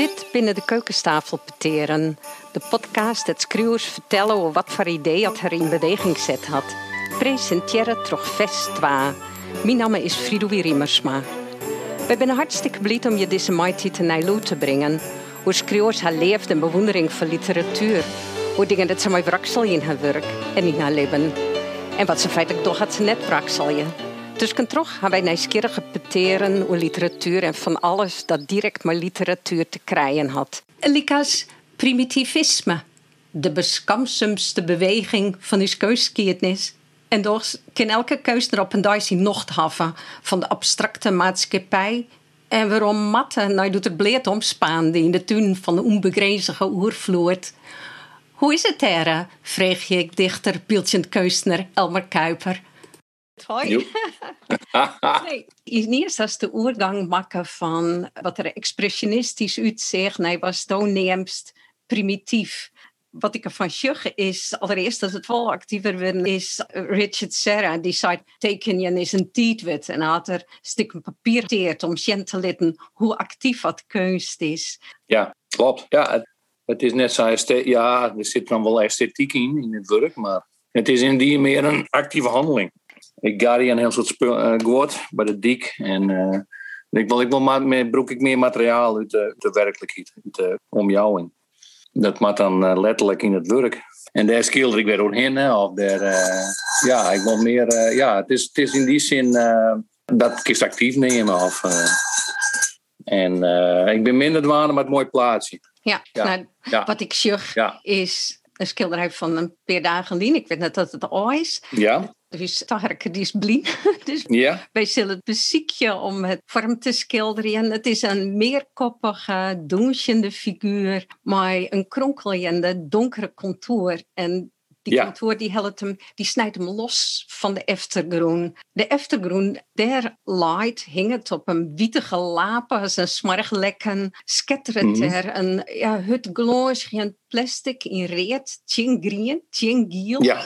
Dit binnen de keukenstafelpeteren. De podcast dat schreeuwers vertellen over wat voor idee dat er in beweging zet had. Presenteren toch fest wa. Mijn naam is Fridoui Riemersma. We zijn hartstikke blij om je deze mighty te Nijloe te brengen. Hoe schreeuwers haar leeft en bewondering voor literatuur. Hoe dingen dat ze mij wraksel in haar werk en in haar leven. En wat ze feitelijk toch had ze net wrakselje. Dus kan toch gaan wij nieuwsgierig peteren over literatuur en van alles dat direct met literatuur te krijgen had. Likas primitivisme, de beskamsumste beweging van uw keusgeschiedenis. En toch kan elke keus er op een dag nog haven van de abstracte maatschappij en waarom matte nou doet het bleed omspaan die in de tuin van de onbegrenzige oervloert. Hoe is het daar, vreeg je dichter Pieltje Keusner Elmer Kuiper. Hoi. nee, eerst als de oergang maken van wat er expressionistisch uitzicht, nee, was toonneemst primitief. Wat ik ervan zeg is, allereerst dat het wel actiever wordt, is Richard Serra, die zei, tekenen is een tietwit. En had er stuk papier teert om te litten hoe actief wat kunst is. Ja, klopt. Ja, het, het is net zo, ja, er zit dan wel esthetiek in, in het werk, maar het is in die meer een actieve handeling ik ga een heel soort spul uh, bij de dik. En uh, ik wil, ik wil maar meer, broek ik meer materiaal uit de, de werkelijkheid, uit de omjouwing. Dat maakt dan uh, letterlijk in het werk. En daar schilder ik weer omheen. Of daar, ja, ik wil meer. ja, het is, het is in die zin dat ik actief nemen. Of, en ik ben minder dwanen met het mooi plaatsje. Ja, ja. Nou, ja. wat ik zeg is een schilderij van een paar dagen geleden. Ik weet net dat het al is. Ja. Dus is blind. Dus ja. wij zullen het beziekje om het vorm te schilderen. Het is een meerkoppige, donzende figuur. Maar een kronkelende, donkere contour. En die ja. contour die, helpt hem, die snijdt hem los van de eftergroen. De eftergroen, daar light hing het op een wietige lapen, een smarglekken, skettert mm er een ja, het gloos, geen plastic in reet, tien green, tien giel. Ja.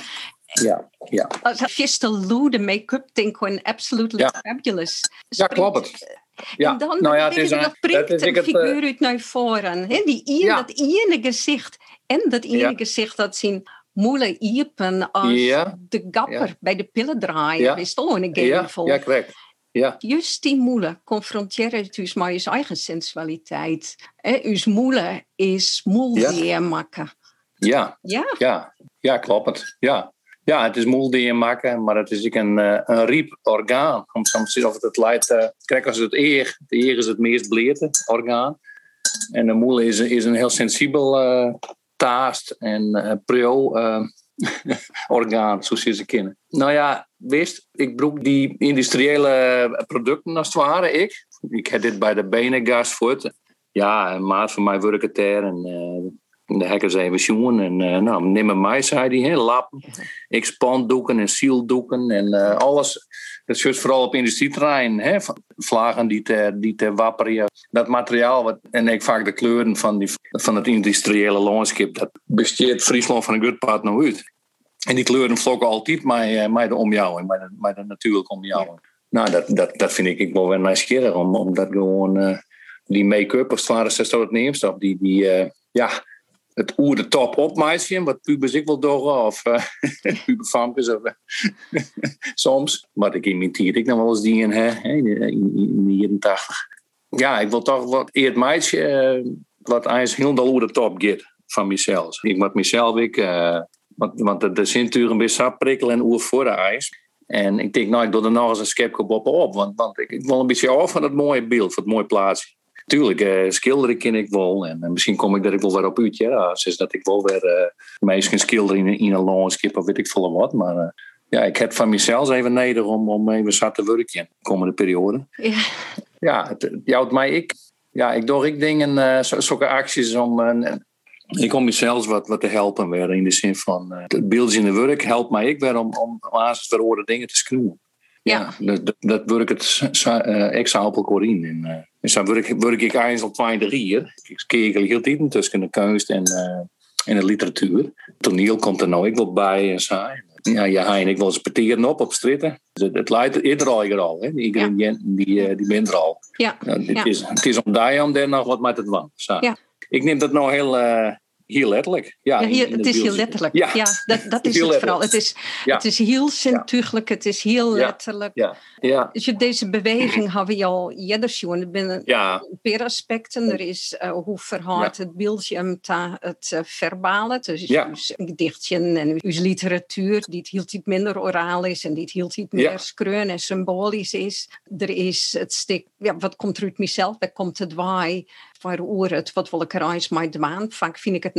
Ja, ja. Als Lou, de make-up thing gewoon absolutely ja. fabulous. Ja, klopt. Ja. En dan nou ja, het is een, dat een eh, figuur uit naar voren. He, die ene, ja. Dat ene gezicht en dat ene gezicht dat zien moele iepen als de gapper bij de pillendraaier ja. is toch een game ja. Ja, correct. Ja. Juist die moele confronteren dus met je eigen sensualiteit. Uw moele is moel ja. maken. Ja. Ja. Ja, ja klopt. Ja. Ja, het is moel die je maken, maar het is ook een, eh, een riep orgaan. Om soms of het leidt. Uh, kijk, als het eer, de eer is het meest bleerte orgaan. En de moel is, is een heel sensibel uh, taast en uh, pro orgaan, zoals je ze kennen. Nou ja, wist, ik broek die industriële producten als het ware, ik. Ik heb dit bij de benengas voort. Ja, een maat van mij werkt er en de hackers even zien. En uh, nou, neem mij, zei hij. Lappen, expanddoeken en zieldoeken en uh, alles. Dat is vooral op industrieterrein. Hè, vlagen die te, die te wapperen. Dat materiaal wat, en ik vaak de kleuren van, die, van het industriële landschap. Dat besteedt Friesland van een goed part nog uit. En die kleuren vlokken altijd met, uh, met de omjouwing, met de, met de natuurlijke omjouwing. Nou, dat, dat, dat vind ik, ik wel weer nieuwsgierig om, om dat gewoon, die make-up, als het ware, dat het neemstap, die, die ja, het oer de top op meisje, wat pubers ik wel door of uh, of soms. Maar ik imiteer ik nog wel eens die in, hè, in, in 89. Ja, ik wil toch wat eerd meisje uh, wat eigenlijk heel oer de top gaat van mezelf. Ik moet mezelf ik, uh, want, want de, de een beetje prikkelen en oer voor de ijs. En ik denk, nou, ik doe er nog eens een skepkop op, want, want ik, ik wil een beetje af van het mooie beeld, van het mooie plaatsje. Tuurlijk, uh, schilderen ken ik wel. En, misschien kom ik dat ik wel weer op uit. Ja, dus dat ik wel weer uh, meestal schilderen in, in een landschap of weet ik veel wat. Maar uh, ja, ik heb van mezelf even nodig om, om even zat te werken in de komende periode. Ja, ja het, het mij ik. Ja, ik doe ik dingen, zulke acties om. ik om mezelf wat, wat te helpen weer. In de zin van het beeld in de werk helpt mij ik weer om, om, om aan dingen te schroeven. Ja, dat, dat werkt het uh, extra op elkaar in. En, uh, dus dan werk, werk ik eigenlijk al twee, drie jaar. Ik keek heel tussen de kunst en, uh, en de literatuur. Toneel komt er nou ik wel bij en zo. ja, ja, en ik wil ze op op stritten. Dus het, het leidt ieder al al. Hè? Die ingrediënten die, die bent er al. Ja. Nou, het, Is, het is om daar om daar nog wat met het wan. Ja. Ik neem dat nou heel, Heel letterlijk. Ja, ja hier, het is heel letterlijk. Ja, ja dat, dat is het vooral. Het is, het is heel zintuigelijk, het is heel letterlijk. Ja. Ja. Dus deze beweging hebben we al eerder zien. binnen per aspecten. Er is uh, hoe verhoudt het beeldje met het uh, verbale. Dus ja. uw gedichtje en uw literatuur, die het heel iets minder oraal is en die het heel iets meer skreun en symbolisch is. Er is het stuk, ja, wat komt er uit mezelf, komt het waai waar oer het wat wil ik reis met de maand. Vaak vind ik het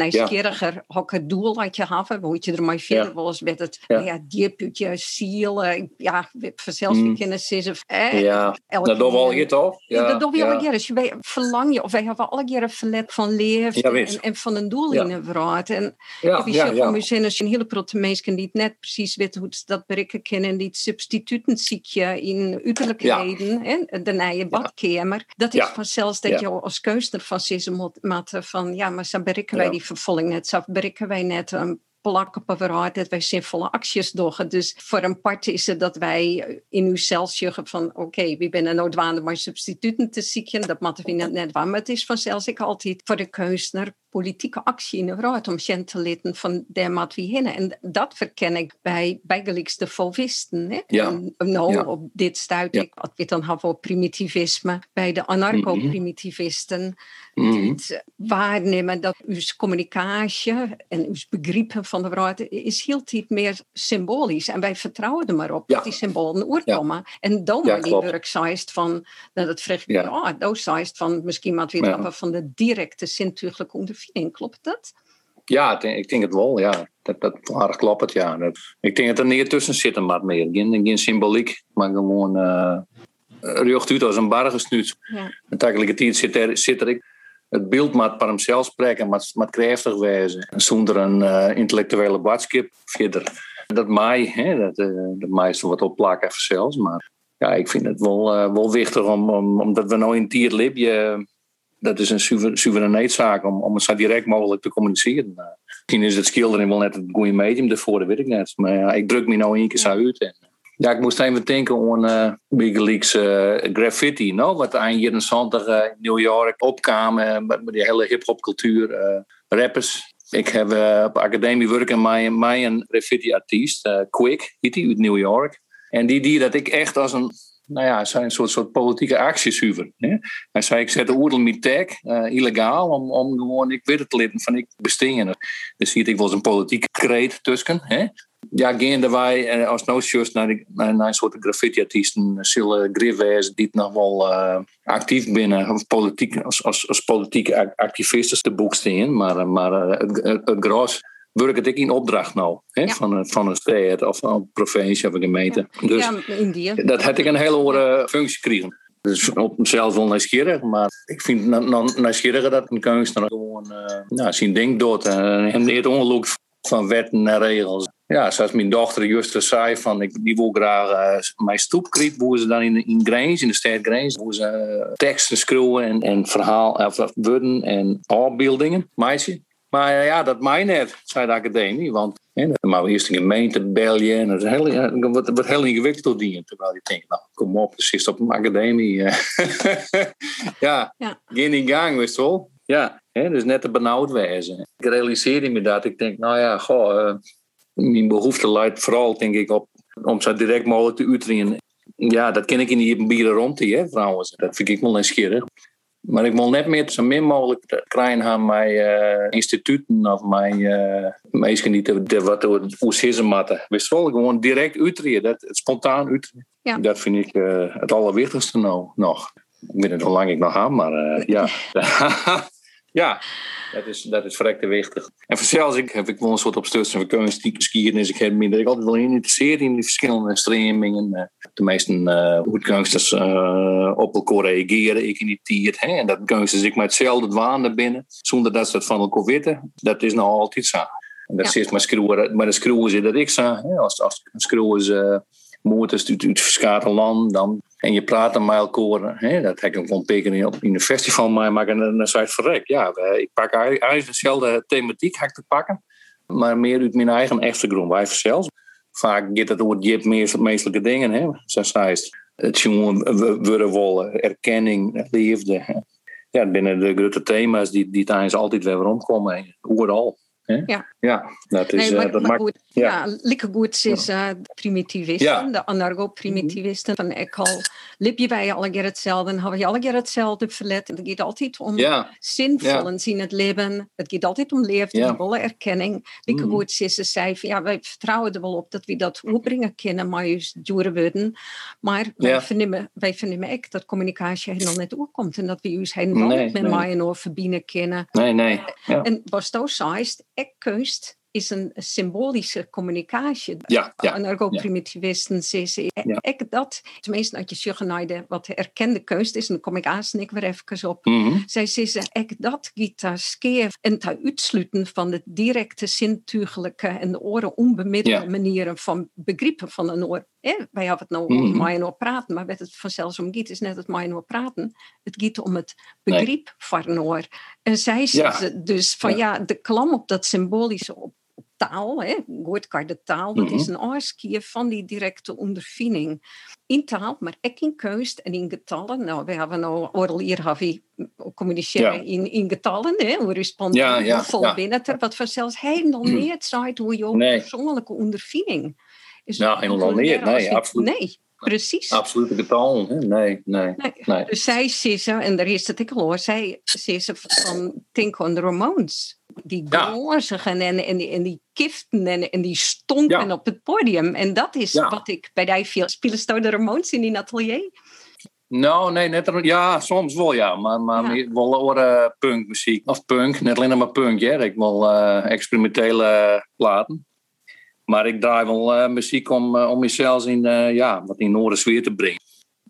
hoe het doel dat je hebben, hoe je er maar wel eens met het ja. ja diep je ziel, ja, vanzelfs mm. ze eh, ja, dat doen we al hier toch? Ja, dat we al hier. Dus wij verlang je, of wij hebben alle keer een verlet van leven en, en, van een doel in een verhaal. En ja, ja, ja. je een hele grote mensen die net precies weten hoe ze dat bereiken kunnen, die substituten ziek je in uiterlijkheden, ja. de nieuwe badkamer. Dat is vanzelfs dat je als keus van deze matten van ja, maar zo bereiken wij die vervolging net, zo bereiken wij net een plak op een dat wij zinvolle acties doen. Dus voor een part is het dat wij in uzelf zeggen van oké, okay, we zijn noodwaardig maar substituten te zieken, dat moeten we net waar. Maar het is vanzelfs ik altijd voor de keus naar politieke actie in de raad om gen te leden van de mat wie hinnen. En dat verken ik bij bijgelijks de volwisten. Ja. nou, op dit stuit ik, wat we dan hebben op primitivisme, bij de anarcho-primitivisten, mm -hmm. waarnemen dat uw communicatie en uw begrippen van de raad is heel tijd meer symbolisch. En wij vertrouwen er maar op dat die symbolen oorkomen. En dan ja, die werk van, nou, dat vraag ik ja. oh, dat van, misschien wat we van de directe zintuiglijke ondervinding Klopt dat? Ja, ik denk het wel. Ja. Dat, dat aardig klopt het, ja. Dat, ik denk dat er niet tussen zit maar meer. Geen, geen symboliek, maar gewoon uh, uit als een bargesnuut. Ja. En tegelijkertijd zit er, zit er het beeld met per hemzelf spreken, met, met krachtig wijzen. Zonder een uh, intellectuele badskip verder. Dat mij, hè, dat, uh, dat mij is wat opplakken zelfs. Maar ja, ik vind het wel, uh, wel wichtig om, om, omdat we nou in tier leven dat is een soevereiniteitszaak om, om het zo direct mogelijk te communiceren. Uh, misschien is het schilderen wel net het goede medium ervoor, dat weet ik net. Maar ja, ik druk me nou één keer zo uit. En, ja, ik moest even denken aan uh, Big uh, graffiti, no? wat jaren 70 uh, in New York opkwam met, met die hele hip-hop cultuur, rappers. Ik heb op de academie werken met, met een graffiti-artiest, Quick, heet hij, uit New York. En die die dat ik echt als een nou ja, zijn een soort, soort politieke actiesuver. Hij zei, ik zet de oerdel met tag, uh, illegaal, om, om gewoon, ik weet het lid van ik bestingen. Dus zie ik eens een politieke kreet tussen. Hè? Ja, gaan wij uh, als no naar, die, naar, een soort graffiti-artiesten, zullen griffwijzen die nog wel actief binnen, of politiek, als, als, als politieke activisten te boek staan. Maar, maar het, het, het gros werk het ik in opdracht nou. Hè? Van, een, van een stad of een provincie of een gemeente. Dus ja, Indië. dat had ik een hele andere functie gekregen. Dus op mezelf wel nieuwsgierig, maar ik vind het nieuwsgieriger dat een kunstenaar gewoon uh, nou, zijn ding doet. En hem niet ongeluk van wetten en regels. Ja, zoals mijn dochter juist zei, van, ik, die wil graag uh, mijn stoep krijgen, hoe ze dan in, in in de stad Grijns, hoe ze uh, teksten schreeuwen en, en verhaal, of woorden en afbeeldingen, meisje. Maar ja, dat mij net, zei de academie. Want hè, dan maar eerst een gemeente bellen. En dat is heel, ja, wordt, wordt heel ingewikkeld dingen. Terwijl je denkt, nou kom op, is op een academie. ja, ja, geen in gang, wist wel. Ja, hè, dus net te benauwd wezen. Ik realiseerde me dat. Ik denk, nou ja, goh, uh, mijn behoefte leidt vooral, denk ik, op om zo direct mogelijk te uiteren. Ja, dat ken ik in die bieren rond, hè, trouwens. Dat vind ik wel nieuwsgierig. Maar ik wil net meer zo min mogelijk krijgen aan mijn uh, instituten of mijn uh, mensen niet de, wat ze matten. Wist wel, gewoon direct uitreden, dat, spontaan uitreden. Ja. Dat vind ik uh, het allerwichtigste nou nog. Ik weet niet hoe lang ik nog ga, maar ja. ja, dat is, dat is verrekte wichtig. En vanzelfs ik, heb ik wel een soort opstuts van kunstskiën. ik heb me ik altijd wel geïnteresseerd in die verschillende stremingen. Eh, de meeste uh, hoe kunsters uh, op elkaar reageren, ik irriteerd. Hè? En dat kunsters ik met hetzelfde waan binnen, zonder dat ze het van elkaar weten. Dat is nou altijd zo. En dat ja. zit maar schroeven, maar de schroeven dat ik zo. Als, als schroeven motors uit, uit verschillende landen. Dan, en je praat met elkaar. Hè, dat heb ik van peken in, in een festival maar en dan zei verrek. Ja, ik pak eigenlijk dezelfde thematiek te pakken. Maar meer uit mijn eigen echte grond. Wij zelfs. vaak gaat het over je meestelijke dingen, hè? zoals het. Het jongen worden wollen, erkenning, liefde. Ja, binnen de grote thema's die, die tijdens altijd weer rondkomen, overal. Ja. ja, dat is... Nee, maar, dat goed, ja, ja lekker goed is uh, de primitivisten, ja. de anarcho-primitivisten. Van ik al, lip je wij alle keer hetzelfde en hebben je alle keer hetzelfde verlet. Het gaat altijd om ja. zinvol en zien het leven. Het gaat altijd om leeftijd, ja. volle erkenning. Lekker goed is, zei van ja, wij vertrouwen er wel op dat we dat opbrengen kunnen, maar juist duren worden. Maar wij, vernemen, wij vernemen ook dat communicatie helemaal net opkomt en dat we juist helemaal Nee, niet met nee. mij en verbinden kunnen. Nee, nee. Ja, En wat zo zei, ekkunst is een symbolische communicatie. ja. ja. Anarcho-primitivisten Ja. ik dat, tenminste dat je zeggen naar de wat de erkende kunst is, en dan kom ik aan ik weer even op. Mhm. Zij zeggen ik dat giet daar skeer en te uitsluiten van de directe zintuigelijke en de oren onbemiddelde Ja. manieren van begrippen van een oor. Eh, wij hebben het nou mij en oor praten, maar wat het vanzelfs om gaat is net het mij praten. Het gaat om het Nee. begrip van een oor. En zij Ja. zeggen dus van ja. de klam op dat symbolische op, op taal, hè, woordkaart de taal, dat Mhm. is een aanskier van die directe ondervinding. In taal, maar ook in keust en in getallen. Nou, we hebben nou oral hier we communiceren Ja. in, in getallen, hè, hoe respond Ja, ja, ja. binnen er, wat vanzelfs helemaal niet zegt hoe je Nee. persoonlijke ondervinding is. Nou, helemaal niet. Nee, absoluut. Nee, precies. Absolute getal. Nee, nee. Nee. nee. Dus zij zeggen, en daar is het ik al hoor, zij zeggen van think on the Ramones. Die Ja. glozigen en, en, die, en die kiften en, en die stonken Ja. op het podium. En dat is Ja. wat ik bij die veel... Spelen ze de Ramones in die atelier? Nou, nee, net ja, soms wel ja, maar, maar Ja. meer wel horen punkmuziek. Of punk, net alleen maar punk, hè. Ik wil eh, experimentele platen. Maar ik draai wel eh, muziek om, eh, om mezelf in, eh, ja, wat in Noorden sfeer te brengen.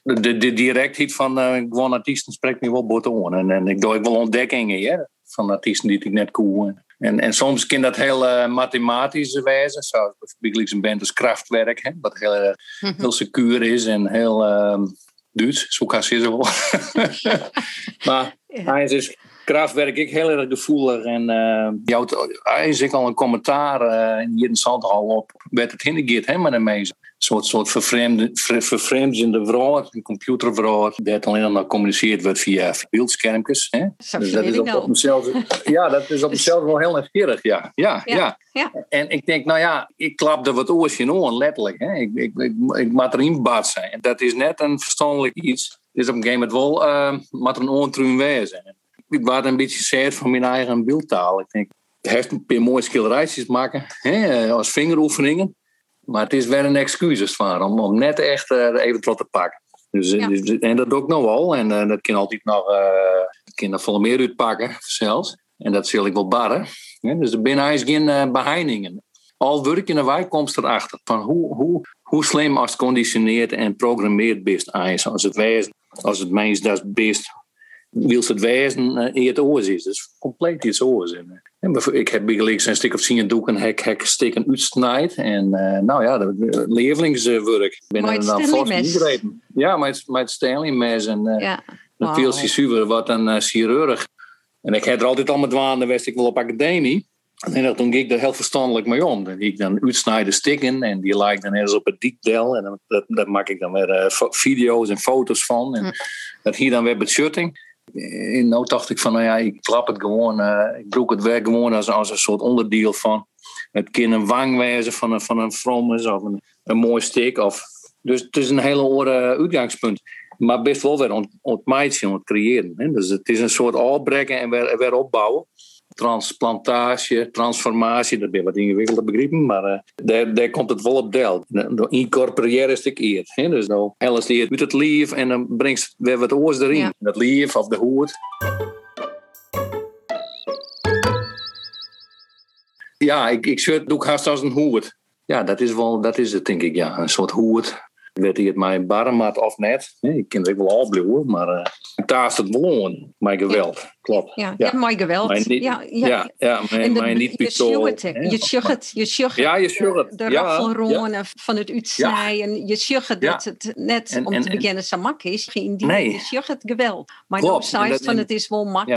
De, de, de directheid van gewoon artiesten spreekt me wel bot aan. En, en ik doe ook wel ontdekkingen hè, van artiesten die ik net cool. En, en soms kan dat heel eh, mathematisch wijzen. Zoals bijvoorbeeld een band als Kraftwerk, hè, wat heel, eh, heel secuur is en heel ehm Duits. Zo kan ze wel. maar Ja. hij is dus Kraftwerk ik heel erg gevoelig. En eh jou, hij is ik al een commentaar eh in ieder zand al op. Werd het hindergeert hè, met een mees. Een soort, soort vervreemde, ver- vervreemdende vrouw, een computervrouw, dat alleen nog gecommuniceerd wordt via beeldschermpjes. Hè? Dus dat is op, op mezelf, ja, dat is op mezelf wel heel nieuwsgierig, ja. Ja, Ja, ja. ja. En ik denk, nou ja, ik klap er wat oors in aan, letterlijk. Hè. Ik, ik, ik, ik moet erin batsen. En dat is net een verstandelijk iets. Het is op een gegeven moment wel, uh, moet er een ontruim wezen. Ik was een beetje zeer van mijn eigen beeldtaal. Ik denk, het heeft een paar mooie schilderijtjes maken, hè, als vingeroefeningen. Maar het is wel een excuus van om, om net echt uh, even wat te pakken. Dus, Ja. dus- en dat doe ik nog wel. En uh, dat kan altijd nog, uh, kan veel meer uitpakken zelfs. En dat zal ik wel barren. Ja, dus er binnen is geen uh, beheiningen. Al werk in de wijk komt erachter van hoe, hoe, hoe slim als conditioneerd en programmeerd best is. Als het wezen, als het mens dat best wil het wezen uh, in het oors is. Dus compleet iets oors. En, ik heb bijgelijks een stuk of zien doek en hek, hek stikken uitsnijd. En uh, nou ja, dat levelingswerk. Ik ben het dan vast ingrepen. Ja, met, met Stanley mes en uh, Ja. zuiver wat een uh, chirurg. En ik heb er altijd al met waan, wist ik wel op academie. En toen ging ik er heel verstandelijk mee om. Dan ging ik dan uitsnijden stikken en die lijkt dan ergens op het diepdel. En dan, dat, dat maak ik dan weer uh, video's en foto's van. En Hm. dat hier dan weer met En nou dacht ik van, nou ja, ik klap het gewoon. Uh, ik broek het weer gewoon als, als een soort onderdeel van. Het kan een wang wezen van een, van een of een, een mooi stik. Of, dus het is een hele uh, uitgangspunt. Maar best wel weer ont, ontmaaien, ont creëren. Hè? Dus het is een soort opbrekken en weer, weer opbouwen transplantage, transformatie, dat ben wat ingewikkelde begrippen, maar uh, daar, daar komt het wel op deel. Dan incorporeer is het eer. Dus dan helst die het uit het lief en dan brengt weer wat oors erin. Ja. Het lief of de hoed. Ja, ik, ik zit doe ik haast als een hoed. Ja, dat is, wel, dat is het denk ik, ja. Een soort hoed. Weet hij het mijn barmat of net? Ik ken het wel afbluwen, maar uh, is het beloon. Mijn geweld. Klopt. Ja, ja. mooi geweld. Maar niet, ja, ja, ja, ja maar, maar niet pistool. Je sjucht je sjucht ja, je de, de raffelronen van het uitsnijden. Je sjucht dat het net en, om en, te beginnen zo mak is. Geen nee. Je sjucht het geweld. Maar de size van het is wel mak.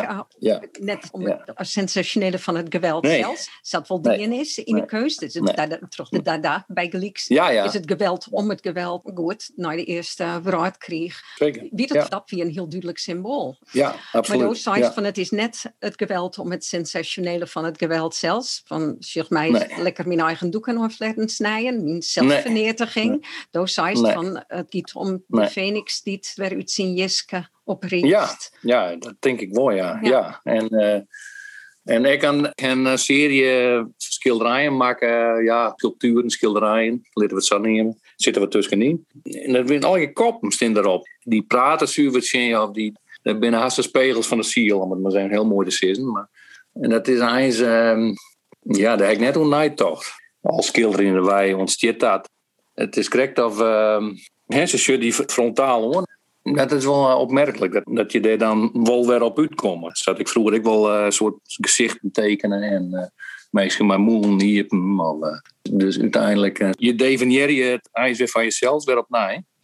Net om het sensationele van het geweld nee. zelfs. Zat wel dingen is in de keus. Dus het terug de dada bij Gleeks. Is het geweld om het geweld goed naar de eerste verraadkrieg. Wie dat dat weer een heel duidelijk symbool. Ja, absoluut. Maar van het is net het geweld om het sensationele van het geweld zelfs. Van zeg mij nee. lekker mijn eigen doeken of laten snijden. Mijn zelfvernietiging. Nee. Nee. van het gaat om de phoenix die het weer uit zijn opricht. Ja, ja, dat denk ik wel, ja. ja. ja. En, uh, en ik kan een serie schilderijen maken, ja, sculpturen, schilderijen, laten we het zo nemen. Zitten we tussenin. En dat zijn al je koppen erop. Die praten zuiver, of die, dat binnen haast spiegels van de ziel, om het maar zijn heel mooi zien. Maar, en dat is eigenlijk, um, ja, dat heb ik net een toch. Als schilder in de wei ontsteert dat. Het is correct of um, ze die frontaal hoor. Dat is wel eh, opmerkelijk dat, dat je er dan wel weer op uitkomt. Zat ik vroeger ik wel uh, een soort gezichten tekenen en uh, meestal maar moel hier. Maar, dus uiteindelijk, je definieer je het eigenlijk van jezelf weer op.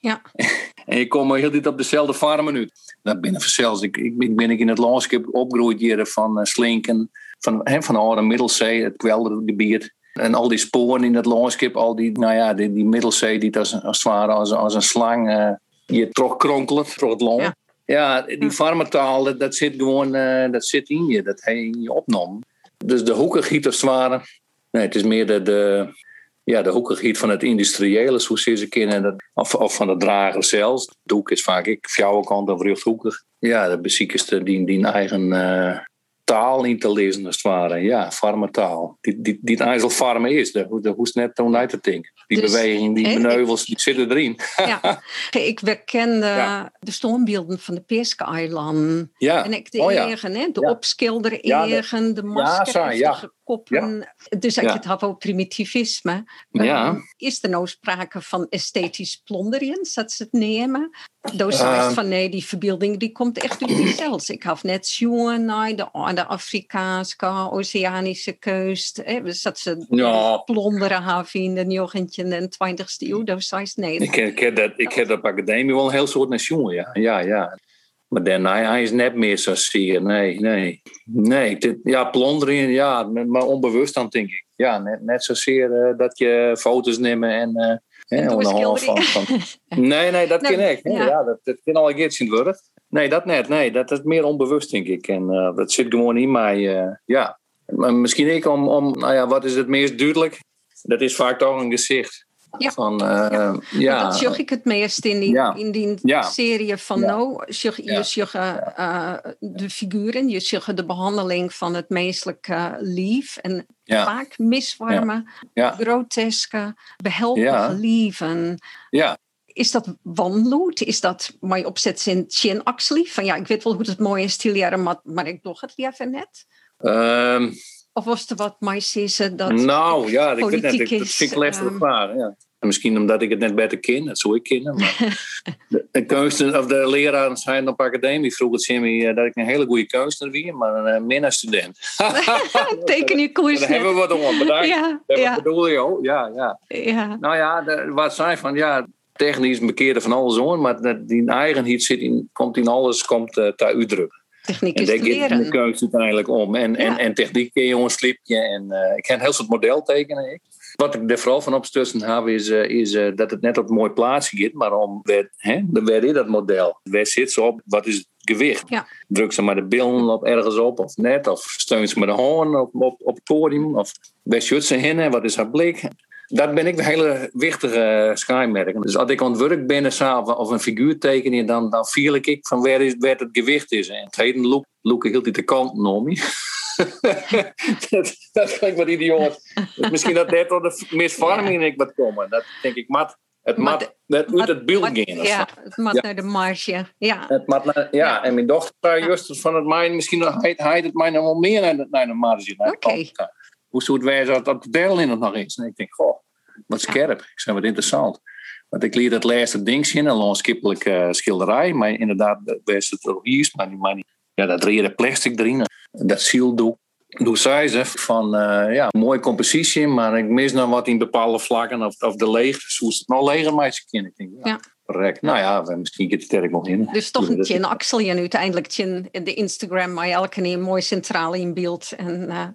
Ja. en je komt heel dit op dezelfde farmen uit. Dat binnen vanzelfs. Ik, ik, ik ben ik in het landschap opgegroeid hier van uh, Slinken, van, hè, van Oude Middelzee, het kweldergebied. En al die sporen in het landschap, al die, nou ja, die, die Middelzee die als, als het ware als, als een slang uh, je trok kronkelen door het land. Ja. ja die farmataal, dat, dat, zit gewoon uh, dat zit in je, dat hij in je opnam. Dus de hoekengieters waren, nee, het is meer de, de, ja, de hoekengiet van het industriële, zoals ze kennen, dat, of, of van de drager zelfs. De hoek is vaak ik, kant of rughoekig. Ja, de beziekste die, die eigen uh, taal in te lezen, als het ware. Ja, farmataal. Die, die, die het eigenlijk farmen is. De, de, hoe is net toen uit te denken. Die dus, beweging, die beneuvels, die zitten erin. Ja. Ik herkende ja. de stoombeelden van de Peerske-eilanden. Ja. En ik de oh, ja. de ja. opschilderegen, de, de koppen. Dus als je het hebt over primitivisme. Ja. Um, is er nou sprake van esthetisch plonderen, dat ze het nemen? Dus uh, van nee, die verbeelding die komt echt uit jezelf. Ik had net zien naar de, de Afrikaanse, Oceanische kust. Dus dat ze ja. plonderen hebben in de 19e en 20e eeuw. Dus nee. Ik, ik, heb dat, ik heb op academie wel een heel soort nation, ja. ja, ja. Maar daarna hij is net meer zo zeer. Nee, nee. Nee, dit, ja, plonderen, ja, maar onbewust dan denk ik. Ja, net, net zozeer uh, dat je foto's nemen en... Uh, en van, van, Nee, nee, dat ken ik. Ja. ja, dat, dat kan al een keertje worden. Nee, dat net. Nee, dat is meer onbewust, denk ik. En uh, dat zit gewoon in mij. Ja. Maar misschien ik om, om, nou ja, wat is het meest duidelijk? Dat is vaak toch een gezicht. Ja. Van, uh, ja. ja. Dat zag ik het meest in die, ja. in die serie van No. Je zag uh, de figuren, je zag de behandeling van het menselijke lief. En vaak miswarme, groteske, behelpige lieven. Ja. Is dat wanloed? Is dat mijn opzet in Chin? Van ja, ik weet wel hoe het mooie stileren, maar, maar ik doe het liever net. Um. Of was er wat mij zeggen dat. Nou ja, ik weet net, dat vind ik lastig um, vragen. Ja. Misschien omdat ik het net beter ken, dat zou ik kennen. Maar de, de kunsten, of de leraren zijn op academie vroegen ze me dat ik een hele goede kunstenaar was, maar een uh, minder-student. Tekeningkoers. Daar hebben we wat om. Bedankt. Ja, dat ja. bedoel je ook? Ja, ja. ja. Nou ja, de, wat zijn van ja. Technisch bekeerde van alles hoor, maar die eigenheid zit in, komt in alles komt, uh, te uitdrukken. Techniek is en daar gaat de keuze uiteindelijk om. En, en, en techniek kun je een slipje. En, uh, ik kan heel soort model tekenen. Ik. Wat ik er vooral van opstussen heb, is, uh, is uh, dat het net op een mooi plaatsje gaat. Maar om, waar, hè, is dat model? Waar zit ze op? Wat is het gewicht? Ja. Druk ze maar de billen op ergens op of net? Of steun ze maar de hoorn op, op, op het podium? Of waar zit ze heen? Wat is haar blik? Dat ben ik een hele wichtige schijnmerk. Dus als ik aan het werk ben of een figuur tekenen, dan, dan viel ik van waar, is, waar het gewicht is. En het heden look, look hield hij de kant om dat, dat klinkt wat idioot. Dus misschien dat net door de misvorming ik wat komen. Dat denk ik, mat, het mat, net uit het beeld gaan. Ja, het mat ja. naar de marge. Ja, het mat naar, ja. ja. en mijn dochter juist van het mijn, misschien hij het mij nog wel meer naar de, naar de marge. Oké. Okay. Hoe zou het wijzen dat de deel in het nog eens? En ik denk, goh, wat scherp. Ik zei, wat interessant. Want ik leer dat laatste ding zien, een landskippelijke uh, schilderij. Maar inderdaad, best het hier, maar die, maar die ja, dat rede plastic erin. Dat zieldoek. Doe zij ze van uh, ja, mooie compositie, maar ik mis nog wat in bepaalde vlakken of, of de leeg. Hoe is het nou leger meisje kind? Ik denk, ja. Correct. Nou ja, misschien gaat het sterk nog in. Dus toch een tje Axel en uiteindelijk tje de Instagram, maar elke keer mooi centraal in beeld en uh,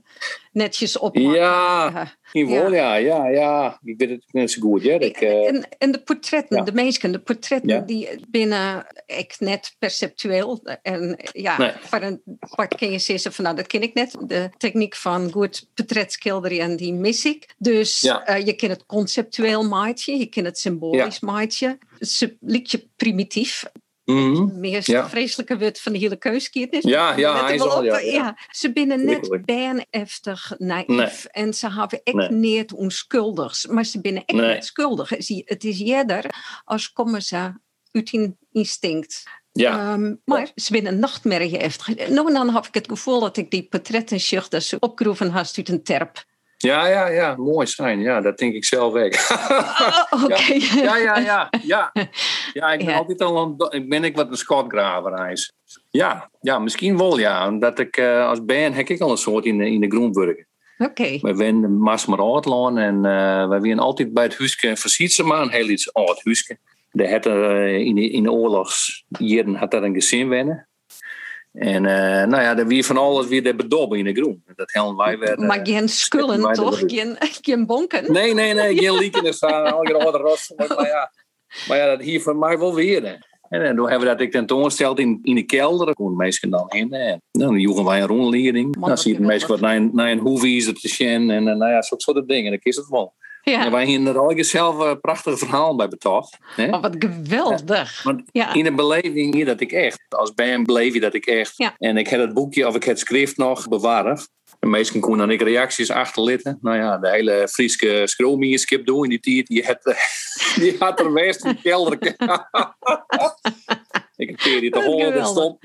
netjes op. Ja, in ja. ja, ja, ja. Ik weet het net zo goed. Ja. Ik, uh, en, en de portretten, de mensen, de portretten die binnen ik net perceptueel. En ja, nee. voor een part kun je zeggen van nou, dat ken ik net. De techniek van goed portretschilderen en die mis ik. Dus uh, je kan het conceptueel maatje, je kan het symbolisch maatje ze liet je primitief. Mm -hmm. Meer ja. vreselijke wet van de hele keuskiernis. Ja, ja, hij op, ja, ja. Ze binnen net bijna heftig naïef. En ze hebben echt nee. niet onschuldigs. Maar ze binnen echt nee. niet schuldig. Het is eerder als komen ze uit hun instinct. Ja. Um, maar ze binnen nachtmerrie heftig. Nou, dan heb ik het gevoel dat ik die portretten dat ze opgeroepen had uit een terp. Ja, ja, ja, mooi zijn. Ja, dat denk ik zelf ook. Oh, Oké. Ja, ja, ja, ja, ja. ik ben altijd al een, ik ben ik wat een schotgraver is. Ja, ja, misschien wel ja. Omdat ik uh, als band heb ik al een soort in de, in de groenburger. Oké. Okay. We zijn Mas Uitlaan en uh, we zijn altijd bij het huisje van maar een heel iets oud huisje. De had er, uh, in, de, in de oorlogsjaren had dat een gezin wennen. En uh, nou ja, er weer van alles weer de bedobben in de groen. Dat helemaal wij werden. Maar geen skullen, toch? Geen, geen bonken? Nee, nee, nee, geen lieken. Er staan al je rot. Maar ja, maar ja, dat hier van mij wel weer. En, en toen hebben we dat ik tentoonsteld in, in de kelder. Daar komen mensen dan in. En dan joegen wij een rondleiding. Dan zie je de mensen wat naar een, naar een hoevies te zien. En nou ja, zo'n soort dingen. Dan kies het wel. Ja. Wij hebben er al zelf een prachtig verhaal bij betoogd. Oh, wat geweldig. Ja. in de beleving hier dat ik echt, als band beleef je dat ik echt. Ja. En ik heb het boekje of ik het schrift nog bewaren. De meesten konden dan ik reacties achterlitten. Nou ja, de hele Friese skip doen in die tijd. Die had, die had er best een kelder. ik heb die te horen stond.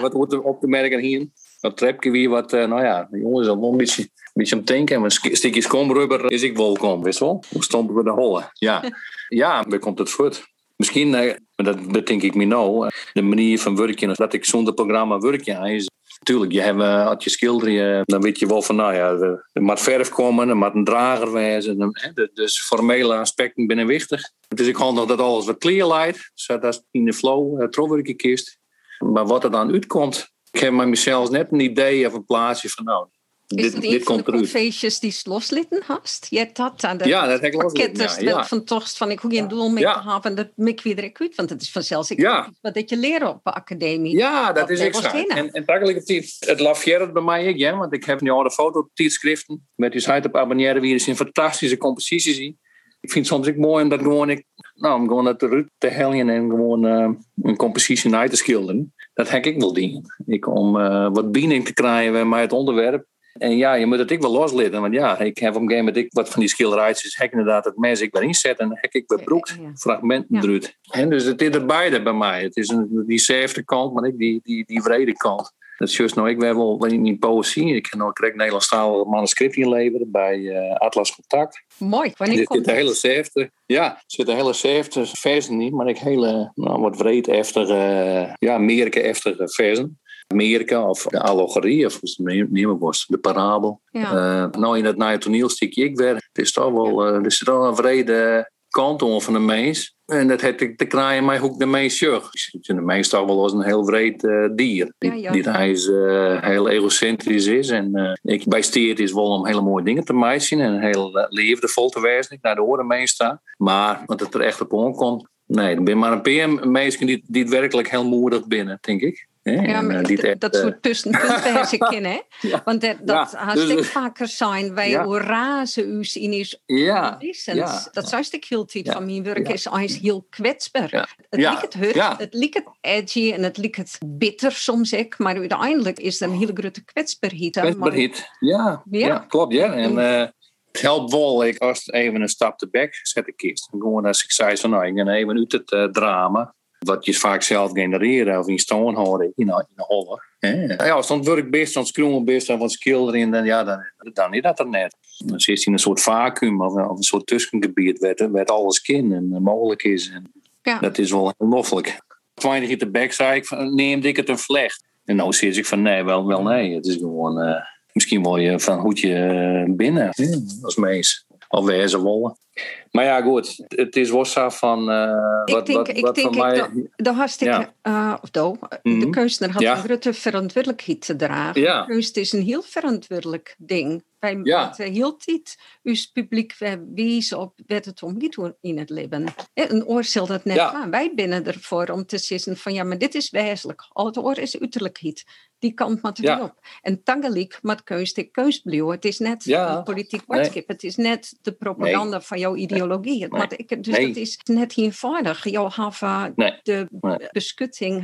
Wat wordt er op te merken hier? Dat trapje weer wat, uh, nou ja, de jongens al een beetje, een beetje om denken. En een stukje skomrubber is ik welkom, wist wel? Hoe stonden we de hollen? Ja, ja, waar komt het voort? Misschien, uh, dat bedenk ik me nou, de manier van werken, dat ik zonder programma werken is. Tuurlijk, je hebt, als je schilderen, dan weet je wel van, nou ja, er moet verf komen, er moet een drager wijzen. Dus formele aspecten binnen wichtig. Dus ik hoop nog dat alles wat clear lijkt, zodat in de flow uh, kist. Maar wat er dan uitkomt, ik heb maar mezelf net een idee of een plaatsje van nou. Is dit, het dit komt van de feestjes die loslitten hast? Je dat aan de ja, dat heb ik pakketters ja, ja. van Torst van ik hoe geen doel mee ja. te hebben. Dat mik weer want het is vanzelfs ik ja. wat dat je leren op de academie. Ja, dat is exact. En, en het, het lafjeert bij mij ook, ja, want ik heb nu al de fototijdschriften met die site op abonneren wie een fantastische composities zien. Ik vind het soms ook mooi om dat gewoon ik, nou, om gewoon dat eruit te helgen en gewoon uh, een compositie uit te schilderen. Dat heb ik wel dingen. Ik, om uh, wat binding te krijgen bij het onderwerp. En ja, je moet het ik wel loslitten. Want ja, ik heb op een gegeven moment wat van die schilderijtjes. Hek inderdaad het mes ik ben inzet. En hek ik bij broek fragmenten ja. eruit. En dus het is er beide bij mij. Het is een, die zeefde kant, maar ik die, die, die vrede kant. Dat is juist nou, ik wel in poëzie. Ik heb nog een Nederlandstalig manuscript inleveren bij uh, Atlas Contact. Mooi. Wanneer komt zit hele zeefde, Ja, er zitten hele zeefde versen niet, maar ik hele nou, wat breed heftige, ja, meerke heftige versen. Amerika of de allegorie, of was, de parabel. Ja. Uh, nou, in het nieuwe toneelstukje ik werk, het is toch wel, uh, er zit al een vrede kant om van de mens. En dat heb ik te krijgen mij ook de. Ik zie de mens toch wel als een heel vreed uh, dier. Ja, ja. Die hij is, uh, heel egocentrisch is. En uh, ik bijsteer is wel om hele mooie dingen te meisje en heel liefdevol te wezen. naar de oren meestaan. Maar wat het er echt op omkomt, nee, ik ben maar een PM mensen die, die het werkelijk heel moedig binnen, denk ik. Ja, maar echt, dat soort tussenpunten ik in, hè? ja. Want dat, dat ja, hartstikke dus, vaker zijn wij ja. razen us in is ja. ja. Dat zou ik heel tijd van mijn werk is is heel kwetsbaar. Het lijkt het hurt, het lijkt het edgy en het lijkt het bitter soms ik, maar uiteindelijk is er een hele grote kwetsbaarheid. Kwetsbaarheid, ja, ja. klopt, ja. En uh, het helpt wel, ik als even een stap te back zet ik kiest. Gewoon als ik zei van nou, ik ga even uit het uh, drama wat je vaak zelf genereren of in staan houden in, in de holle. Ja, als het werk best, als het best of wat schilderen, dan, ja, dan, dan is dat er net. Dan zit je in een soort vacuüm of, of een soort tussengebied waar, waar alles kan en mogelijk is. En ja. Dat is wel heel loffelijk. Twintig in de bek zei ik, neem ik het een vlecht. En nou zit ik van nee, wel, wel nee. Het is gewoon, misschien word je van hoedje binnen als mees. Of wezen wollen. Maar ja, goed. Het is Wossa van. Uh, ik wat, denk, wat, ik wat denk, van mij... de hartstikke. Ja. Uh, of do, mm -hmm. De kunstenaar had ja. een grote verantwoordelijkheid te dragen. Ja. Kunst is een heel verantwoordelijk ding. Wij ja. heel tijd uw publiek wijzen op wat het om niet in het leven. Een oor zal dat net aan. Wij binnen ervoor om te zeggen van ja, maar dit is wezenlijk. Al het oor is uiterlijkheid. Die kant moet ja. op. En tegelijk met kunst ik kunst Het is net ja. politiek woordskip. Nee. Het is net de propaganda nee. van jouw ideologie. Nee. Maar ik, dus het is net eenvoudig. Jou hebben de beschutting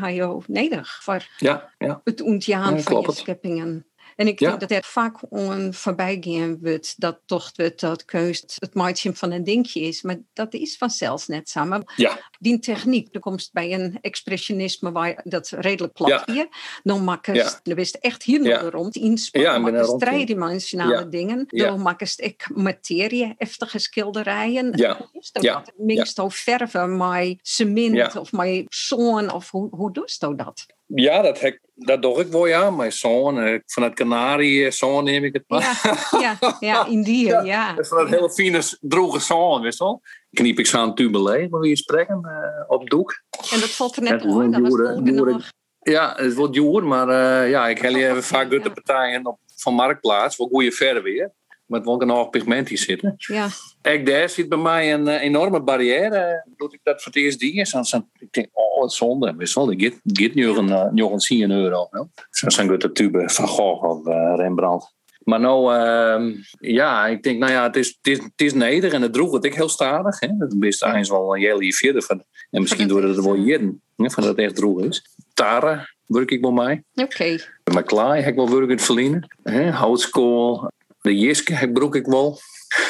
nodig voor ja. Ja. het ontjaan van je scheppingen. En ik denk dat het vaak on voorbij wordt dat toch het, dat keus het maatje van een dingje is. Maar dat is vanzelfs net samen. Ja. Die techniek, dan komt bij een expressionisme waar dat redelijk plat ja. hier. Dan maken ze, wist echt hier ja. rond inspannen. Ja, maken driedimensionale dingen. Dan maken ze ik materie, heftige schilderijen. Ja. Is dat ja. Meestal verven, maar cement of maar zoon of hoe, hoe doe je dat? Ja, dat, hek, dat doe ik wel, ja. Mijn zoon, eh, vanuit Canarie, eh, zoon neem ik het maar. Ja, ja, ja Indië, ja. ja. Van dat hele fine, droge zoon, wist wel. Kniep ik zo'n tubelé, maar wie spreken, uh, op doek. En dat valt er net dat was Ja, het wordt joer, maar uh, ja, ik heb even vaak de partijen op, van Marktplaats, voor goede verder weer met welke nog pigmentjes zitten. Ja. Ook daar zit bij mij een uh, enorme barrière. Doe ik dat voor het eerst ding is, dan ik denk, oh, wat zonde. Wist wel, ik get nu een, uh, nog een 10 euro. Zo zijn de tube van Gogh of uh, Rembrandt. Maar nou, uh, ja, ik denk, nou ja, het is, het is, het is neder en het droeg het ik heel stadig. Hè. Dat is eigenlijk wel een hele vierde van. En misschien door het wel jeden, van dat het echt droeg is. Tara werk ik bij mij. Oké. Okay. Met klaai heb ik wel werk in het verliezen. Houtskool, de Jiske heb broek ik wel.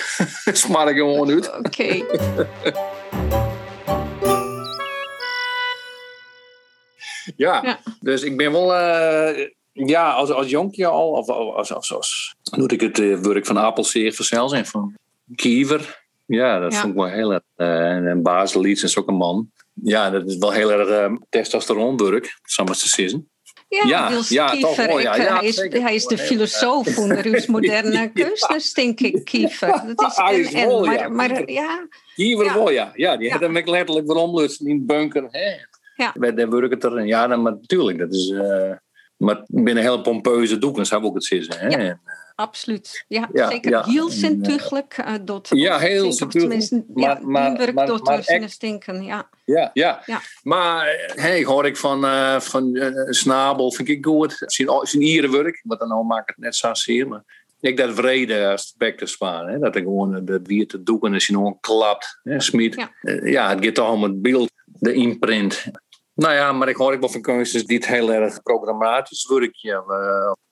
Smaar ik gewoon uit. Oké. Okay. ja, ja, dus ik ben wel... Uh, ja, als, als jonkje al, of als, als, als, doe ik het uh, werk van Apelseer vanzelfs en van Kiever. Ja, dat ja. vond ik wel heel erg. Uh, en Baseliets is ook een man. Ja, dat is wel heel erg testosteronwerk, zal maar te zeggen. Ja, ja, Niels ja, Kiefer. Toch, ja, ja, hij, is, hij is de filosoof onder uw moderne kunsters, denk ik, Kiefer. Dat is, hij is en, maar, maar, ja. Kiefer wel, ja. Ja, die had hem letterlijk veromlutsen in bunker. Hè. Ja. De burger er. Ja, dan, maar natuurlijk, dat is... Uh, maar binnen heel pompeuze doeken zou ook het zitten. Hè. Absoluut. Ja, ja zeker. Ja, heel zintuigelijk. Uh, dat ja, heel zintuigelijk. Maar, ja, maar, maar, maar, door maar stinken, ja. Ja, ja. ja. Maar hey, hoor ik van, uh, van uh, Snabel, vind ik goed. Zijn, zijn ierenwerk, wat dan maakt het net zo zeer. Maar ik dat vrede aspect hè Dat ik gewoon de wier te doeken en als je nog klapt, hè, smiet. Ja. ja, het gaat toch om het beeld, de imprint. Nou ja, maar ik hoor ik wel van kunsters die het heel erg programmatisch werken.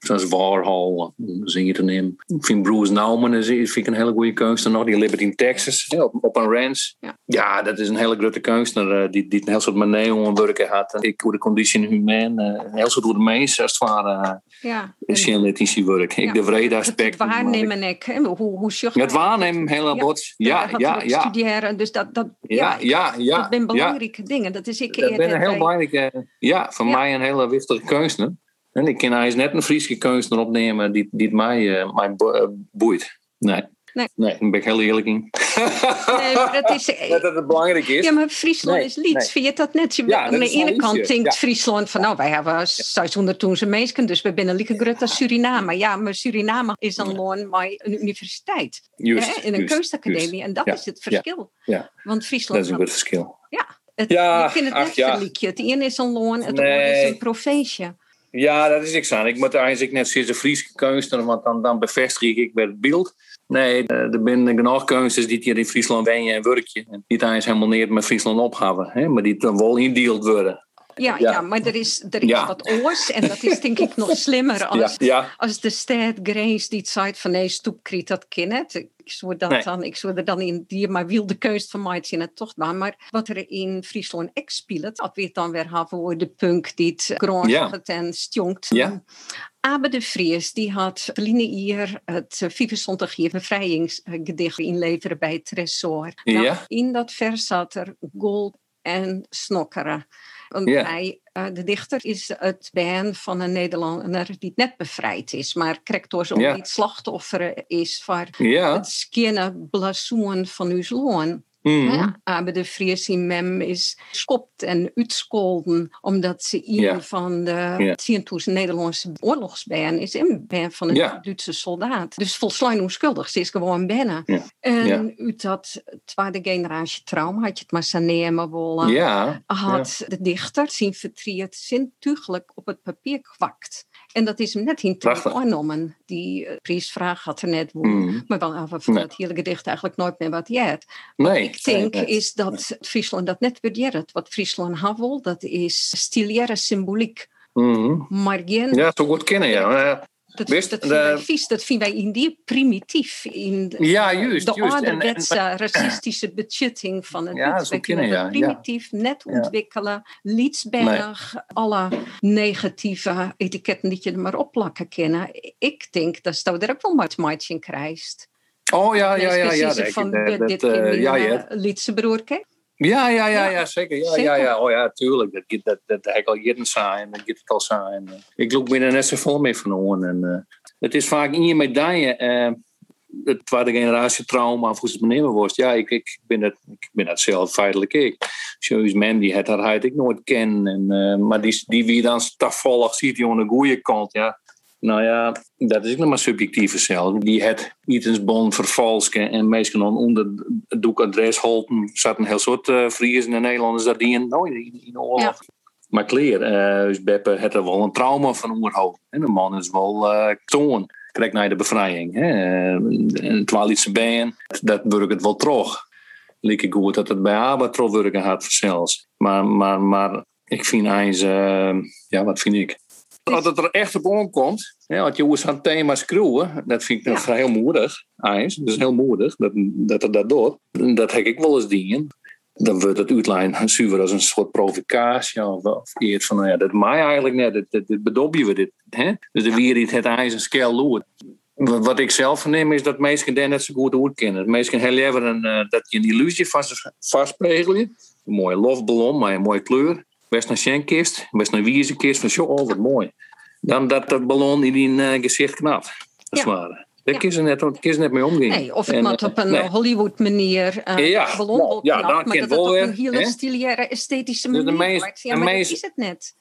Zoals Warhol, ze te nemen. Ik vind Bruce Nauman is, vind ik een hele goede kunstenaar. Die leeft in Texas, op, op een ranch. Ja. ja. dat is een hele grote kunstenaar. Uh, die, die een heel soort maneon werken had. Ik hoe de conditie humaan. Uh, heel soort door de mensen, als het ware. ja. Journalistische werk. Ik de vrede aspect. Het waarnemen ik. Hoe, hoe Het waarnemen, heel bot. Ja, ja, ja. Studeren, dus dat, dat, ja, ja, ja, dat zijn belangrijke dingen. Dat is ik dat ben een heel belangrijke, ja, voor mij een hele wichtige kunstenaar. En ik kan eens net een Friese kunstenaar opnemen die, die mij, uh, mij boeit. Nee. Nee. nee, daar ben ik heel eerlijk in. Nee, dat is... dat het belangrijk is. Ja, maar Friesland nee, is liefst. Nee. Vind je dat net? Je, ja, aan de ene kant denkt ja. Friesland van... nou, wij hebben 600 toense mensen, dus we zijn lieke groot als Suriname. Ja, maar Suriname is een loon bij een universiteit. Juist, hè, in een kunstacademie. En dat is het verschil. Ja, Want Friesland... Dat is een goed verschil. Ja, het, ja, ik vind het net ach, ja. Het ene is een loon, het andere is een provincie. Ja, dat is niks aan. Ik moet eigenlijk net zoals de Friese kunstenaar, want dan, dan bevestig ik bij het beeld. Nee, eh, er zijn genoeg kunstenaars die hier in Friesland wonen en werken. En die eigenlijk helemaal niet met Friesland opgaven, hè, maar die dan wel indeeld worden. Ja, ja, maar er is, er is ja. wat oors en dat is denk ik nog slimmer als, ja, als de stad Grace die zei van nee, stoepkriet, dat kind. Ik zou, dat nee. dan, ik zou er dan in die maar wilde keus van mij zien het toch maar. Maar wat er in Friesland ex speelt, dat weet dan weer hebben voor de punk die het grond en stjongt. Ja. Abe de Vries die had hier het 25 jaar bevrijdingsgedicht inleveren bij het Tresor. Nou, in dat vers zat er gold en snokkeren. Uh, de dichter is het band van een Nederlander die net bevrijd is, maar krijgt door zo'n slachtoffer is van het skinnen blazoen van uw loon. Mm. Ja, aber de Friese mem is skopt en uitskolden omdat ze een Ja. van de Ja. 10.000 Nederlandse oorlogsband is en ben van een. Duitse soldaat. Dus volslijn onschuldig, ze is gewoon binnen. En uit dat tweede generatie trauma had je het maar willen Ja. had de dichter zijn verdriet zintuigelijk op het papier kwakt. En dat is hem net in Prachtig. genomen. Die uh, priesvraag had er net woord. Mm. Maar wel af van Nee. het hele gedicht eigenlijk nooit meer wat jet. Nee. Ik denk nee, is dat Friesland dat net bedeert. Wat Friesland havel, dat is stiliaire symboliek. Mhm. Maar geen, Ja, zo goed kennen, ja. Eh, dat, dat, vinden wij de- vies. Dat vinden wij in die primitief. In de, Ja, juist, de juist. En- en- ouderwetse racistische betjutting van het Ja, Wij kunnen primitief net ontwikkelen. Lietsberg, alle negatieve etiketten die je er maar opplakken kennen. Ik denk dat je er ook wel wat maatje in krijgt. Oh ja, ja, ja. ja, dit eh, ja, eh, ja. Ja, ja, ja, Ja. ja, zeker. Ja, Zeker. ja, ja. Oh ja, tuurlijk. Dat, dat, dat, dat heb ik al jaren zijn. Dat gaat al zijn. Ik loop binnen net zo vol mee van horen. En, eh, het is vaak in je medaille. eh het tweede generatie trauma, of hoe ze het me wordt. Ja, ik, ik, ben het, ik ben het zelf feitelijk ik. Zoals men die het haar ik nooit ken. En, eh, maar die, die wie dan stafvollig ziet die aan de goede kant. Ja, nou ja, dat is nog maar subjectieve zelf. Die het etensbon vervalsken en meestal onder het doekadres holten. zaten een heel soort uh, Friesen en Nederlanders dat die in, nou, in, in oorlog. Maar kleer, eh dus Beppe het er wel een trauma van onderhouden. En de man is wel uh, toon. Krijg naar de bevrijding. Hè. En terwijl iets ben, dat werkt het wel terug. Lieke goed dat het bij Abba terug werken had zelfs. Maar, maar, maar ik vind eens, uh, ja, wat vind ik? Als het er echt op omkomt, hè, als je eens aan het thema schreeuwen, dat vind ik ja. heel moedig. Eens, dat is heel moedig dat, dat er dat doet. Dat heb ik wel eens dingen dan wordt het uitlijn zuiver als een soort provocatie. Of, of eerst van, nou ja, dat mij eigenlijk net, dit bedobje we dit. Hè? Dus de weer het ijs en skel loert. Wat ik zelf verneem is dat mensen daar net zo goed hoe kennen. Mensen heel een, uh, dat je een illusie vast. Een mooie lofballon, maar een mooie kleur. Best een schenkist, best een wiezenkist van zo, oh wat mooi. Dan dat de ballon in die uh, gezicht knapt. Dat is ja. waar. Daar kun je net, kun je net mee omgaan. Nee, of het en, moet op een nee. Hollywood manier uh, ja, ballon nou, ja, maar dat het op een hele stiliaire, esthetische manier de meest, wordt. Ja, maar meest... dat is het net.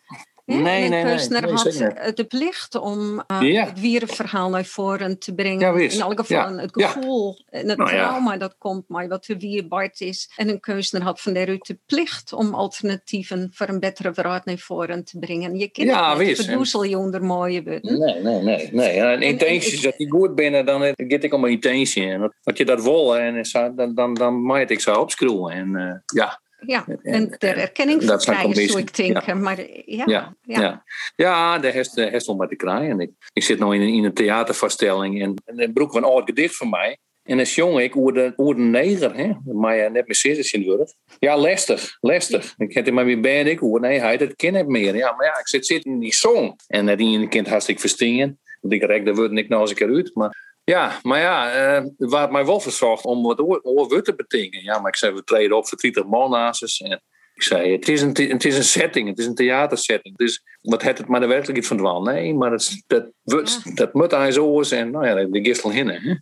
Nee, nee, en een kunstenaar nee, nee, had de plicht om uh, ja. het wierenverhaal naar voren te brengen. Ja, in elk geval ja. het gevoel en het nou, trauma dat komt, maar wat de wierbart is. En een kunstenaar had van daaruit de plicht om alternatieven voor een betere wereld naar voren te brengen. Je kent ja, het niet, verdoezel je onder mooie woorden. Nee, nee, nee. nee. En intenties, dat die goed binnen, dan gaat ik om een intentie. En dat je dat wil, en dan, dan, dan maak ik zo opschroeven. En uh, ja. Ja, en ter erkenning van krijgen, zou ik denken. Ja. Maar ja, ja, ja. ja. daar heeft met te krijgen. Ik, ik zit nu in een, in een theatervoorstelling en, en een broek van een oud gedicht van mij. En als jongen, ik hoorde een neger, hè? maar ja, net met zes in Ja, lastig, lastig. Ik heb maar weer bij ik hoor, nee, hij dat ken ik meer. Ja, maar ja, ik zit zitten in die song. En dat die kind hartstikke verstingen. Want ik rek de woorden ik nou eens een keer uit. Maar ja, maar ja, uh, waar mij wel om wat oor te betekenen. Ja, maar ik zei, we treden op voor 30 man En ik zei, het is, een, het is een setting, het is een theatersetting. Dus wat het het maar de werkelijkheid van dwal? Nee, maar dat, dat, dat, ja. dat moet hij zo en nou ja, de gistel hinnen.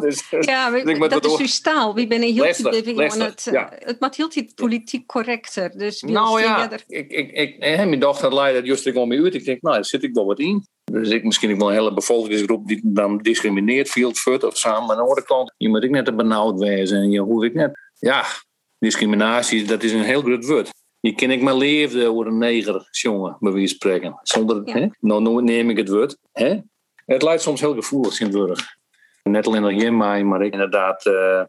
dus, ja, dus dat, is uw staal. We zijn heel het, ja. het maakt heel politiek correcter. Dus nou ja, ik, ik, ik, mijn dochter leidde dat juist wel mee uit. Ik denk, nou, daar zit ik wel wat in. Dus ik misschien wel een hele bevolkingsgroep die dan discrimineert, veel fut of samen. Maar aan de andere kant, je moet ik net te benauwd wezen. En je hoef ik net, ja, discriminatie, dat is een heel groot woord. Je ken ik maar leefde over een neger jongen, bij wie spreken. Zonder, ja. hè? Nou neem ik het woord. Hè? Het lijkt soms heel gevoelig in woord. Net alleen nog geen mij, maar ik inderdaad uh,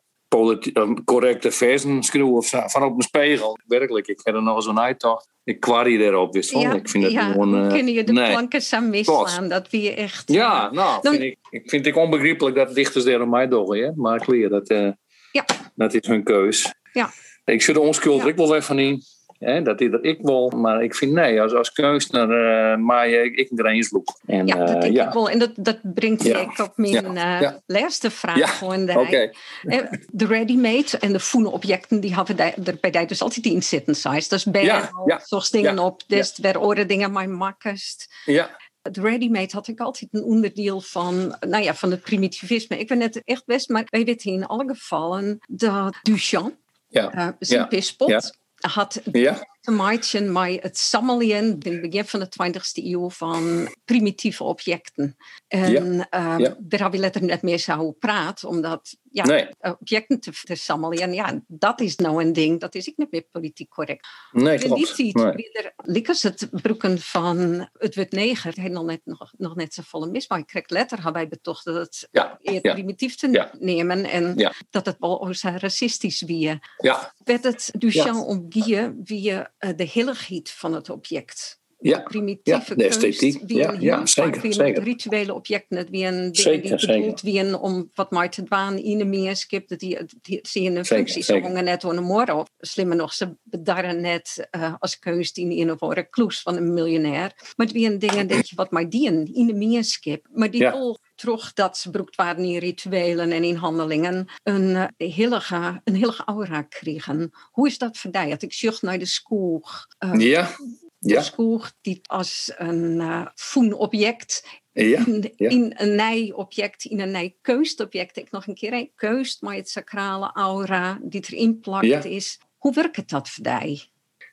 correcte versen schreeuwen of van op een spiegel. Werkelijk, ik heb er nog zo'n uittocht. Ik kwarie daarop, wist ja, ik vind dat ja, gewoon... Uh, kunnen je de nee. planken samen misslaan, dat we echt... Ja, nou, dan... vind ik, ik vind het onbegrijpelijk dat dichters daar om mij doen, hè? maar clear, dat, uh, ja. dat is hun keus. Ja. Ik zit de onschuld ja. ik wel weg van in. Hè, dat dat ik wil, maar ik vind nee, als, als kunstenaar uh, maar ik, een boek. En, ja, dat denk ik wel. En dat, dat brengt ja. ik op mijn ja. laatste vraag. Ja. Okay. De ready-made en de voene objecten, die hebben er bij die dus altijd in zitten. Dat is bij ja. zoals dingen op, dus waar oren dingen maar makkest. Ja. Het ready-made had ik altijd een onderdeel van, nou ja, van het primitivisme. Ik ben net echt best, maar wij weten in alle gevallen dat Duchamp, ja. Uh, zijn pispot, had ja. Te maken met het samelen in het begin van de 20e eeuw van primitieve objecten. En ja. Ja. daar heb je letterlijk net meer zo praat, omdat ja, nee. objecten te, te ja, dat is nou een ding, dat is ik niet meer politiek correct. Nee, klopt. Niet nee. Likkers het broeken van het wit neger, het nog net, nog, nog net zo volle mis, maar ik krijg letter hebben betocht dat het ja. eer primitief te nemen en dat het wel racistisch wie. Ja. Werd het Duchamp om wie uh, de hilligheid van het object. Ja, primitieve ja, de esthetiek. Wie ja, ja, zeker, rituele objecten, net wie een zeker, die bedoeld wie een om wat maar te dwaan in de meerskip, dat die, die zie een functie, hongen net morgen op. Slimmer nog, ze bedarren net uh, als keus die in een kloes van een miljonair. Maar wie een ding, denk je, wat maar die in de meerskip, maar die ja. Terug dat ze broekt waren in rituelen en in handelingen een uh, heilige, een heilige aura kregen. Hoe is dat? Dat ik zucht naar de school. Uh, ja. Ja. School die als een uh, voenobject ja, in, ja. in een nij-object, in een nij-keustobject, ik nog een keer een keust, maar het sacrale aura die erin plakt ja. is. Hoe werkt dat voor jou?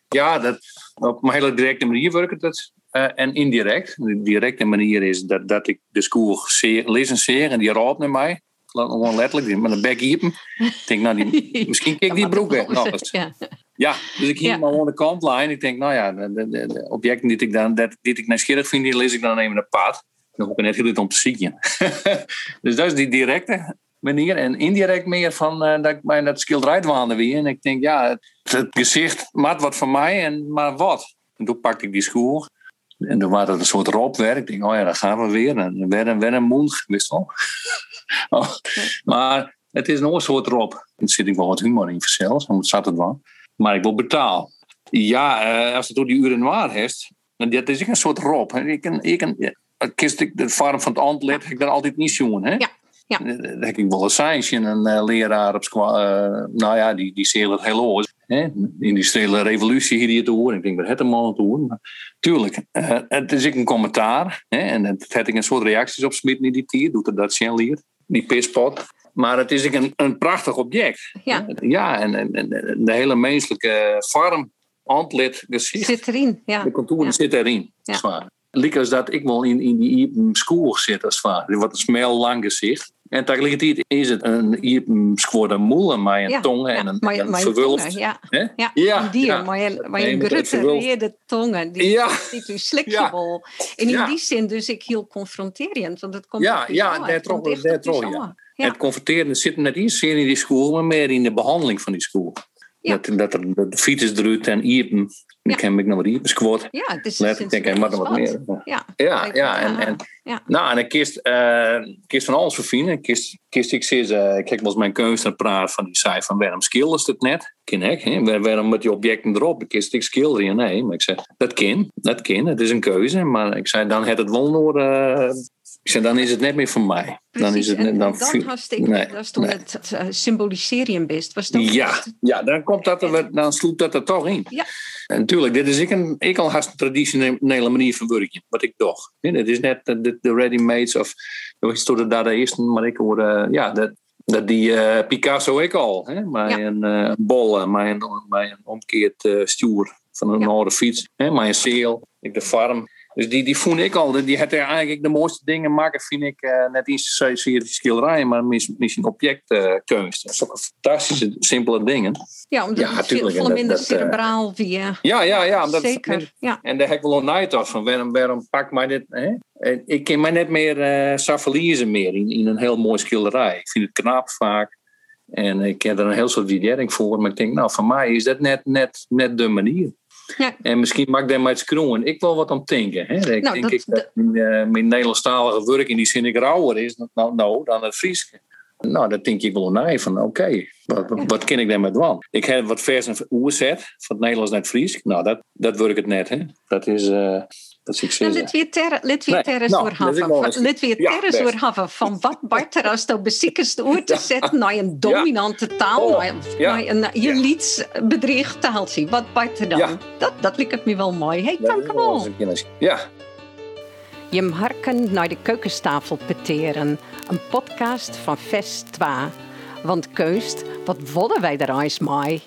Ja, dat, op een hele directe manier werkt het. Uh, en indirect. De directe manier is dat, dat ik de school licenseer en die raadt naar mij. Gewoon letterlijk, met een bek hiepen. Ik denk, nou, die, misschien kijk die broek weg. Nou, ja. ja, dus ik hier ja. maar aan de kantlijn. Ik denk, nou ja, de, de, de objecten die ik, dan, dat, die ik nieuwsgierig vind, die lees ik dan even een pad. Dan hoef ik net heel om te zien. dus dat is die directe manier. En indirect meer van uh, dat ik mij dat schilderij dwaande weer. En ik denk, ja, het, het gezicht maakt wat van mij, en, maar wat? En toen pakte ik die schoen. En toen was het een soort robwerk. Ik denk, oh ja, daar gaan we weer. En weer weer een mond, wist wel. oh, maar het is nog een soort rob. Er zit ik wel wat humor in zelfs, het zat het wel. Maar ik wil betaal. Ja, uh, als het door die uren waar heeft, dat is ik een soort rob. Ik ik kist ik de vorm van het antlet, ik daar altijd niet zoen. Hè? Ja. Dat heb ik wel eens zijn. Een uh, leraar op uh, nou ja, die, die zeer het heel oors. De industriële revolutie hier hier te horen. Ik denk dat het hem al te horen. Maar, tuurlijk, het is ik een commentaar. Hè, en het heb ik een soort reacties op smitten in die tier. Doet er dat zien hier. Die pispot. Maar het is een, een prachtig object. Ja, ja en, en, en de hele menselijke vorm, antlet, gezicht. Zit erin, ja. De contouren ja. zit erin. Ja. Liek dat ik wel in, in die school zit, als het ware. Wat een smel lang gezicht. En tegelijkertijd is het een iepen moelen met een ja, tongen ja, en een, maar, een maar verwulft. Tongen, ja. Hè? Ja, Ja, een dier, ja. maar je, maar je tongen, die, Ja. die u slik je Ja. wel. En in Ja. die zin dus ik heel confronterend, want het komt Ja, ja, daar het trok- ja. En het converteren zit net zozeer in die school, maar meer in de behandeling van die school. Ja. Dat, dat er de fiets drukt en iepen. Ja. Ik heb ik nog wat squat. Ja, het is Let, ik denk, hij mag nog wat meer. Ja, Ja, Kijk, ja, en, en, ja. nou, en ik kist, eh, kist van alles vervinden. Ik kist, kist ik zes, eh, ik heb wel eens mijn kunstenaar praat van die zei van waarom schildert het net? Ken ik, hè? Waar- Waarom met die objecten erop? Ik kist ik schilderen, nee. Maar ik zei, dat kan, dat kan, het is een keuze. Maar ik zei, dan het het wel eh, ik zei, dan is het net meer van mij. Dan is het net, dan, dan ik, nee, dat is toen nee. het, uh, symboliserium best. Was dan Ja, ja, dan komt dat er, dan sloept dat er toch in. Ja. En natuurlijk, dit is ik, een, ik al haast een traditionele manier van werken, wat ik toch. Het is net de, de, de ready-mades of, is het daar de eerste, maar ik hoor, eh, ja, dat, dat die eh, Picasso ik al, hè, met Ja. een eh bol, met een, met een omkeerd eh, stuur van een oude fiets, hè, met een zeel, ik de farm. Dus die, die voel ik al, die had er eigenlijk de mooiste dingen maken, vind ik, eh, net iets zozeer die schilderijen, maar mis- misschien objectkunst. dat is ook een fantastische, simpele dingen. Ja, omdat Ja, het veel, minder dat, eh, cerebraal via. Ja, ja, ja. omdat- Zeker, ja. En daar heb ik wel een night af van. Waarom, waarom pak mij dit? Hè? En Ik ken mij net meer uh, meer in, in een heel mooi schilderij. Ik vind het knap vaak. En ik heb er een heel soort waardering voor. Maar ik denk, nou, voor mij is dat net, net, net de manier. Ja. En misschien mag ik daar maar iets kroon. Ik wil wat om denken. Hè? Ik Nou, denk dat- ik dat mijn, eh, mijn Nederlandstalige werk in die zin ik rauwer is nou, nou, dan het Frieske. Nou, dat denk ik wel naar van oké, wat, wat ken ik dan met doen? Ik heb wat versen oerzet van het Nederlands naar het Fries. Nou, dat, dat werkt het net, hè. Dat is... Uh, dat is Lid weer ter, lid weer ter doorhaven. Lid weer ter doorhaven van wat Bart er als de beziekste oor te zetten naar een dominante taal, oh, naar, een je taaltje. Wat Bart er dan? Dat, dat lijkt het me wel mooi. Hey, dank je wel. Ja. Je harken naar de keukentafel peteren. Een podcast van Vest 2. Want keust, wat willen wij er eens mee?